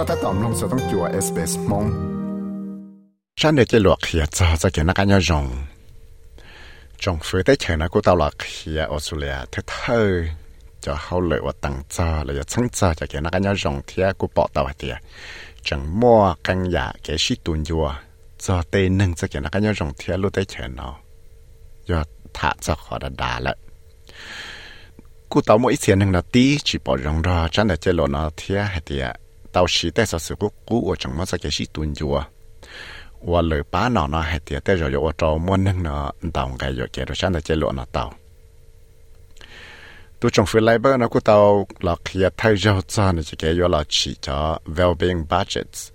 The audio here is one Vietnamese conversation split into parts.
ก็ถ้าตอมลงสต้องจัว SBS มง ฉันเดี๋ยวจะหลวกเขียจะจะเกี่ยนักการยงจงฟื้นได้เฉยนะกูตาหลอกเขียออสเตรเลียเธอเธอจะเขาเลยว่าตั้งจ้าเลยจะชั้งจ้าจะเกี่ยนักการยงเทียกูปอตาวเตียจังมัวกันยาเกี่ยชิตุนยัวจะเตนึงจะเกี่ยนักการยงเทียรู้ได้เฉยเนาะยอดถ้าจะขอดาดาละกูตาmỗi tiền hนึ่งนาทีchỉ bỏ rong ra chân để chơi lộn nó thiệt hay thiệt tao chỉ tại sao sự cố cũ ở trong mắt sẽ cái gì tuân chùa. Và lời bá nó nó hay tiệt tại rồi ở trong muốn h นึ่ง nó tao cái rồi cái rồi chân để chơi lộn nó tao tôi trong phía lại bữa nó cũng tao là khi thay rau cho nó chỉ cái là chỉ cho well-being budgets.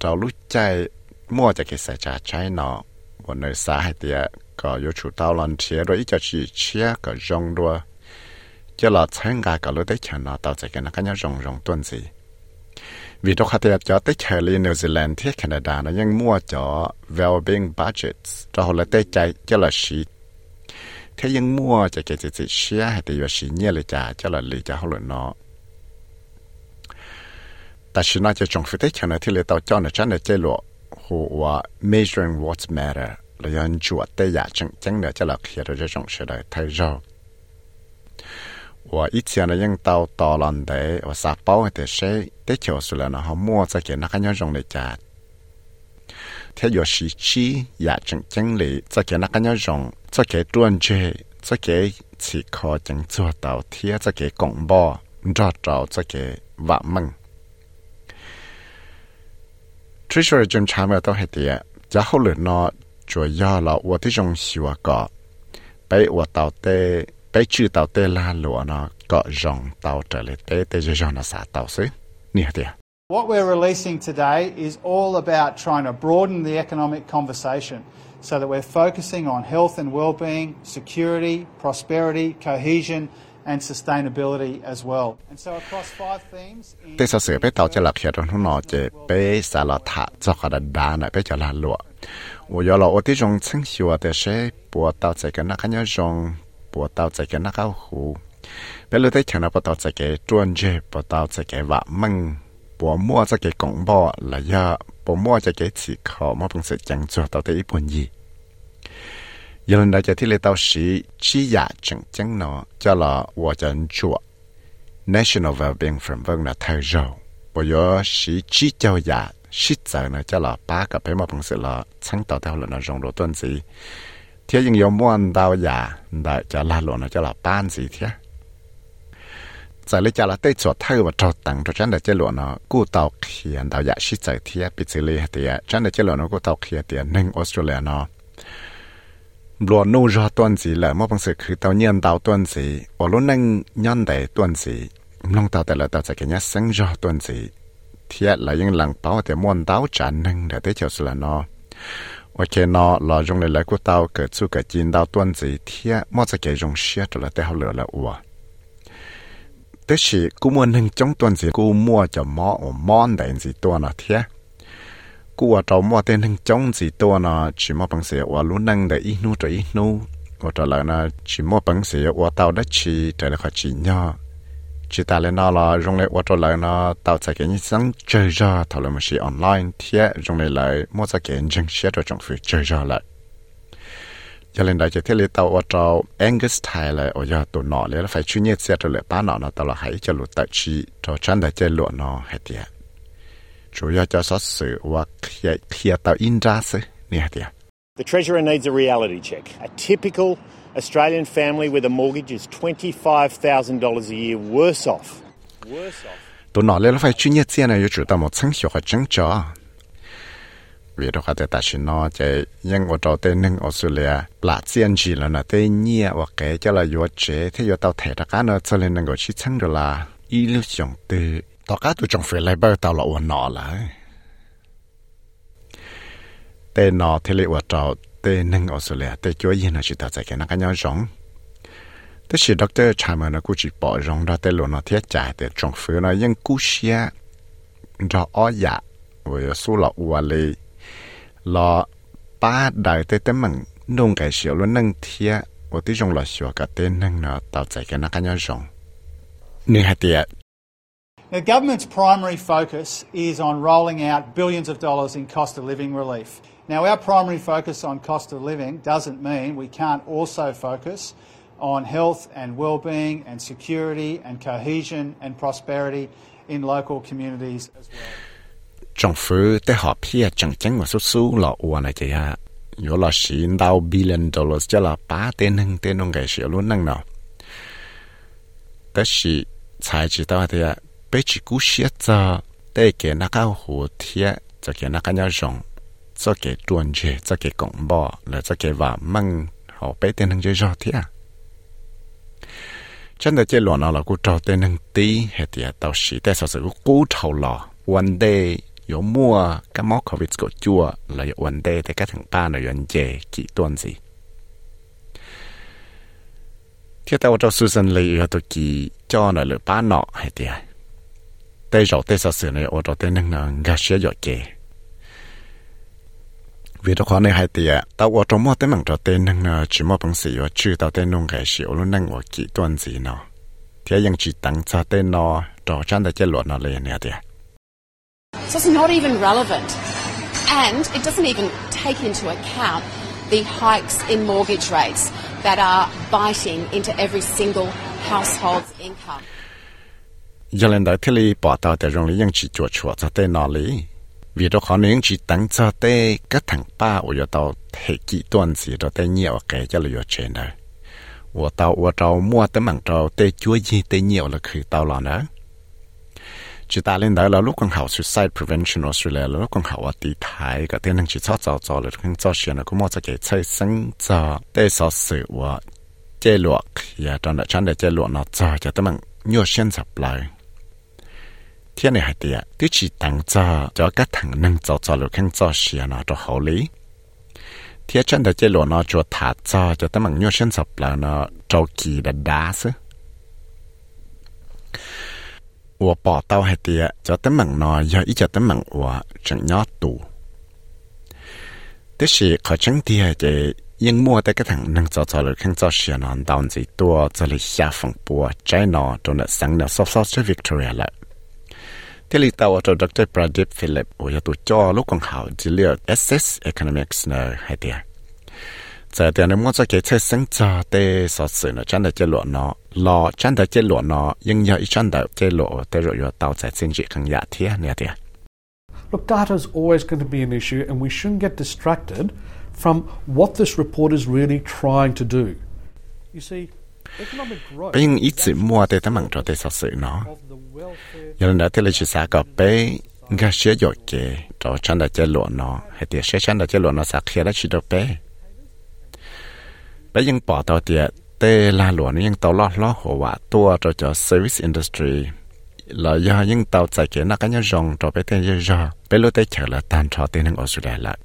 Tao lúc chạy mua cho cái sẽ trả trái nó và nơi xa hay tiệt có yêu chủ tao lần chia rồi ít cho chỉ chia, có rong đua cho là sáng gà cả lối đấy chẳng nó tao sẽ cái nó cái nhau rong rong tuần gì vì đó khá tiệt cho tới chờ lên New Zealand, thiết Canada nó ยัง mua cho well-being budgets, cho họ là tới chạy cho là sĩ thế nhưng mua cho cái gì gì share hay thì là sĩ nhẹ lại trả cho là lì trả họ là nó. Ta sĩ nói cho trong phía tới chờ nó thì là tao cho nó chắc là chơi lộ hồ measuring what matter, là dân chuột tới giả chẳng chẳng nữa cho là khi rồi cho trong sẽ đời thay rồi 我以前呢用到大浪的，我撒包的些，的就是了呢，好摸着给那个要用的家。他有时期也正经理，这给那个要用，这给端着，这给此刻正做到贴，这给广播，找找这给挖门。追求的正常的都系啲，然后来呢，主要了我的种喜欢个，被我到的。 tới chữ tàu tê la lụa nó có dòng tàu trở lại tế tế dòng nó xả tàu What we're releasing today is all about trying to broaden the economic conversation so that we're focusing on health and well-being, security, prosperity, cohesion and sustainability as well. And so across five themes Tế sở sự bế tàu cho lạc nó chế bế xả lọ thả cho cả đàn đá nè bế cho là lụa. Ủa ô tí rong chân tế bùa tàu chế khá nhớ rong bỏ tàu chạy cái nó cao hủ. Bé lúc thấy chẳng nó bỏ tàu chạy cái trôn dê bỏ tàu chạy cái vạ măng bỏ mua chạy cái cổng bò là do bỏ mua chạy cái chỉ khó mà bằng sẽ chẳng cho tàu thấy buồn gì giờ lần đầu chạy thì lấy tàu sĩ chỉ giả dạ chẳng chẳng nó cho là hòa chẳng chuột National Wellbeing Framework vâng là thay rồi bây giờ sĩ chỉ dạ cho giả sĩ giờ nó cho là ba cái bé mà bằng sẽ là sáng tạo theo là nó rộng độ tuần gì thế nhưng có muốn đào giả đại cho là luôn nó cho là ban gì thế. Giờ lấy cho là tây chỗ thay và trâu tặng cho chân để chơi luôn nó cú tàu khiển đào giả sĩ chạy thế, bị xử lý thì chân để chơi luôn nó cú tàu khiển thì nâng Australia nó. Luôn nô ra tuần gì là mỗi bằng sự cứ tàu nhân tàu tuần gì ở luôn nâng nhân để tuần gì long tàu tại là tàu chạy cái nhá sinh ra tuần gì thế là những lần bảo thì muốn tàu trả nâng để tới chỗ là nó. 我见到老用来来过到个做个见到段子贴，莫在给用写着了，太好了了我。但是古么能将段子古么就莫我莫等子多那贴，古我找莫等能将子多那，只莫本事我路能的一努着一努，我着来呢只莫本事我到得起，着得好起呀。Oh chỉ ta lên nó là dùng lại water lại nó tạo ra cái những sáng chơi ra thảo luận một sự online thiệt dùng lại lại mua ra cái những xe rồi trong phía chơi ra lại cho nên đại chỉ thiết lý tàu water Angus Thai lại ở giờ tụi nó lại phải chuyên nghiệp xe rồi lại ba nó nó tao là hãy cho lụt tại chi cho chân đại chơi lụa nó hay tiệt chủ yếu cho sát sự và khi khi tàu in ra sự nè hết The treasurer needs a reality check, a typical Australian family with a mortgage is $25,000 a year worse off. Tôi nói tụ nọ phải chuyên nghiệp xe này yêu chủ tao một sáng hiệu và chứng cho vì đó khá ta xin nói chạy nhân ở trò tên nâng Australia là tiền chỉ là nó tên nhẹ và cái cho là yếu chế thế yếu tao thể ra cá nó cho nên nâng ở chí sáng rồi là y lưu dụng tư. tao cá tôi trong phải lấy bao tao là ở nọ là tên nó thế liệu ở trò tên nâng Australia tê chúa yên là chỉ tao chạy cái nó cái nhau giống thế thì doctor Chama nó cũng chỉ bỏ rong ra tê luôn nó thiết trả để trong phía nó yên cú xia cho ó dạ với số là ua lì là ba đại tê tê mình nông cái xíu luôn nâng thiết và tí rong là xíu cái tên nâng nó tạo chạy cái nó cái nhau rong nè hạt tiệt The government's primary focus is on rolling out billions of dollars in cost of living relief. Now, our primary focus on cost of living doesn't mean we can't also focus on health and well-being and security and cohesion and prosperity in local communities as well. 政府在好片正经我说苏了我呢这呀，有了十到 billion dollars 叫了八点能点弄个小路能呢，但是才知道的呀，被只顾写着，得给那个火贴，就给那个要用， cho cái tuần chế cho cái cổng bò, là cho cái và măng, họ bé tên hằng chơi rõ thế à? Chân là chơi lò nó là cô trò tên hằng tí hệ thì tao sĩ tại sao sự cú trầu lò? One day yếu mua, cái móc covid của chua là one day thì các thằng ba là yên chế chỉ tuần gì? Thế tao cho Susan lấy ở tổ kỳ cho nó là ba nọ hệ thì à? tại rồi tại sao sự này ở tổ tên hằng là gà xe giọt kề vì đó khó này hay thì tao ở trong mỗi tên bằng cho tên năng là chỉ một bằng sự ở chưa tao tên nông gà xe luôn năng ở kỹ tuần gì nó thế chỉ tăng cho tên nó đó chân là chế luật nó lên nè thế So it's not even relevant. And it doesn't even take into account the hikes in mortgage rates that are biting into every single household's income. li bỏ tàu để rong lý yang chỉ chuột chuột nó lý vì đó khó nên chỉ tăng cho tê các thằng ba ở giờ tao thể kỹ tuần gì đó tê nhiều cái cho là chuyện đó. Ở tao ở tao mua tấm bằng tao tê chúa gì, tê nhiều là khi tao lo nữa. Chỉ ta lên đó là lúc con học suicide prevention Australia, là lúc con học ở tỷ thái cái tên năng chỉ cho cho cho, là không cho chuyện là cũng mua cho cái chơi sinh cho tê sở sự và chế luộc. Giờ đó là chán để chế luộc nó cho cho tấm bằng nhiều xuyên sập lại. thiên này hay tiệt tí chỉ tăng cho cho các thằng năng cho cho là con cho chuyện nó cho hậu lý thiên chân để chế luộc nó cho thả cho cho tụi mình nhiều xuyên sập lại nó cho kỳ đã đá chứ 我报道系啲，就得问呢，有一只得问我正要读。但是可真啲嘅英末的个堂能做做了，看做些呢，当子多做了下风波，在呢都能生了 South South Victoria 了。 ที่ลิตาวตัวดร Pradip Philip 我要ตัวจอลูกของเขาจะเรียก SS Economics เนอะให้เดีย giờ thì nếu muốn cho cái chơi sinh cho để sở sự nó chân được chế lộ nó lo chân được chế lộ nó nhưng nhờ ít chân được chế lộ để rồi rồi tạo ra chính trị khang giả thế nè thế Look, data is always going to be an issue, and we shouldn't get distracted from what this report is really trying to do. You see, economic growth bây giờ ít sự mua để tấm bằng cho để sở sự nó of the welfare giờ nó thì là chỉ sao có bé nghe sẽ dội kề cho chân được chế lộ nó hay thì sẽ chân được chế lộ nó sẽ khi đó chỉ được bé bé ยังปอตัวเดียเตลาหลวงยังเตาล้อล้อหัวตัวจะจะ service industry แล้วยายังเตาใ bây giờ ít sự mua thì ta mạng cho thế sọ sự nó. Giờ lần đó tê là chỉ xã cọp bé ngã sửa dọ kê cho chăn đã chơi lụa nó. Hay tê sửa chăn đã chơi lụa nó sạc khi đã chỉ được bé, bây giờ bỏ tàu tê tê là lụa nó nhưng tàu lo lo hồ vạ tua cho cho service industry. Là do nhưng tàu chạy kia nó cái nhau rong cho bé tên dơ dơ bé lô tê chờ là tan cho tên hàng Australia lại.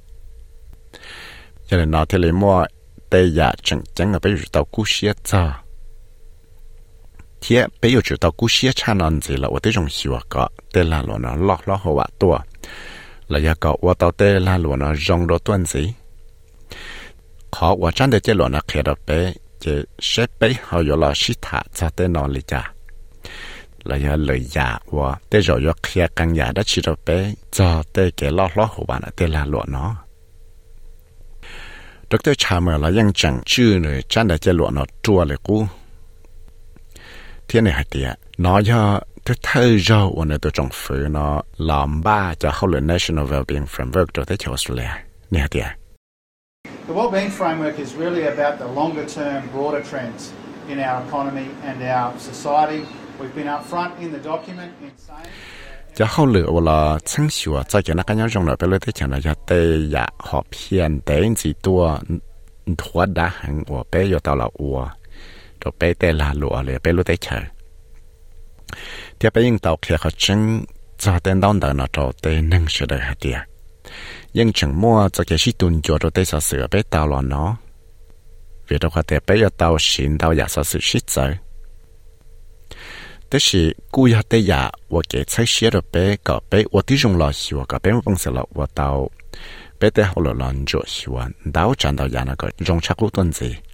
Giờ lần nó thì là mua tê giả chẳng chẳng ở bé tàu cú xiết sao าได้รงหิวก็เตลาหลวงล้อล้อหัวตัวแล้วยาก็ว่าเตาเตลาหลวงรองรถต้นสี khó và chân để chế lộ nó khé đó bé chế xếp bé họ có là sĩ thả cho tên nó lý cha là ya lời giả và tế rồi yo khé càng giả đã chỉ đó bé cho tế cái lo lo hồ bạn tế là lộ nó Dr. Chalmers là ยังจังชื่อเลยจันได้จะหลวnó chuaเลยกู เที่ยnày hay tiệt nó do thứ thơ do của nó tôi trong phủ nó làm ba cho hậu lực National Wellbeing Framework cho tới Australia nè tiệt The Wellbeing Framework is really about the longer term, broader trends in our economy and our society. We've been upfront in the document in saying. cho hậu lửa là chân sửa cho cái nó cái nhau trong đó bây giờ thì chẳng là cho tê ya họ phiền tế gì tua thua đã hàng của bé yo tao là ua rồi bé tê là lụa lửa bé lụa tê chờ thì bé những tàu kia họ chân cho tên đón đợi nó cho tê nâng sửa đời hạt tiệt ยังจังมัวจะเกี่ยชิตุนจวดได้ สะเสือไปตาวหลอนเนาะเวลาว่าแต่ไปยาตาวชินตาวอยากสะสือชิดใจ但是กูอยากได้ยาว่าเกี่ยใช้เสียดไปก็ไปว่าที่จงรอสิว่าก็เป็นว่าบังเสละว่าตาวไปแต่เขาหลอนจวดสิว่าดาวจันดาวยานะก็จงชักรู้ต้นจี thiết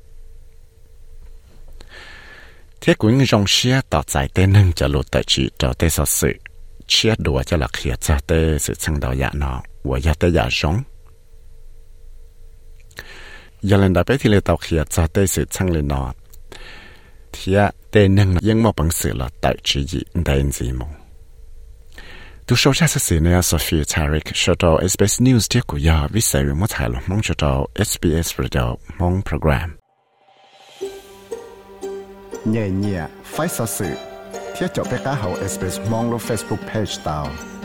Của những dòng xe tỏ giải tên nâng cho lụt tại chỉ cho tê sở sự. Chia đùa cho là khía cho tê, sự chân đạo dạ nó của ya tê dạ giống giờ lần đầu biết thì lệ tàu khía cho tê, sự chân lên nó thì tê nâng nhưng mà bằng sự là tại chỉ gì đến gì mong tu sâu xa số ra sự Sophie Tarek Tarik cho 到 SBS News tiếc của ya viết sai mô thải lòng mong cho 到 SBS Radio mong program. เย่ยเย่ยไฟสัสื่อเที่ยวจบไปก้าเฮาเอสเปซมองรูเฟซบุ๊กเพจเตาว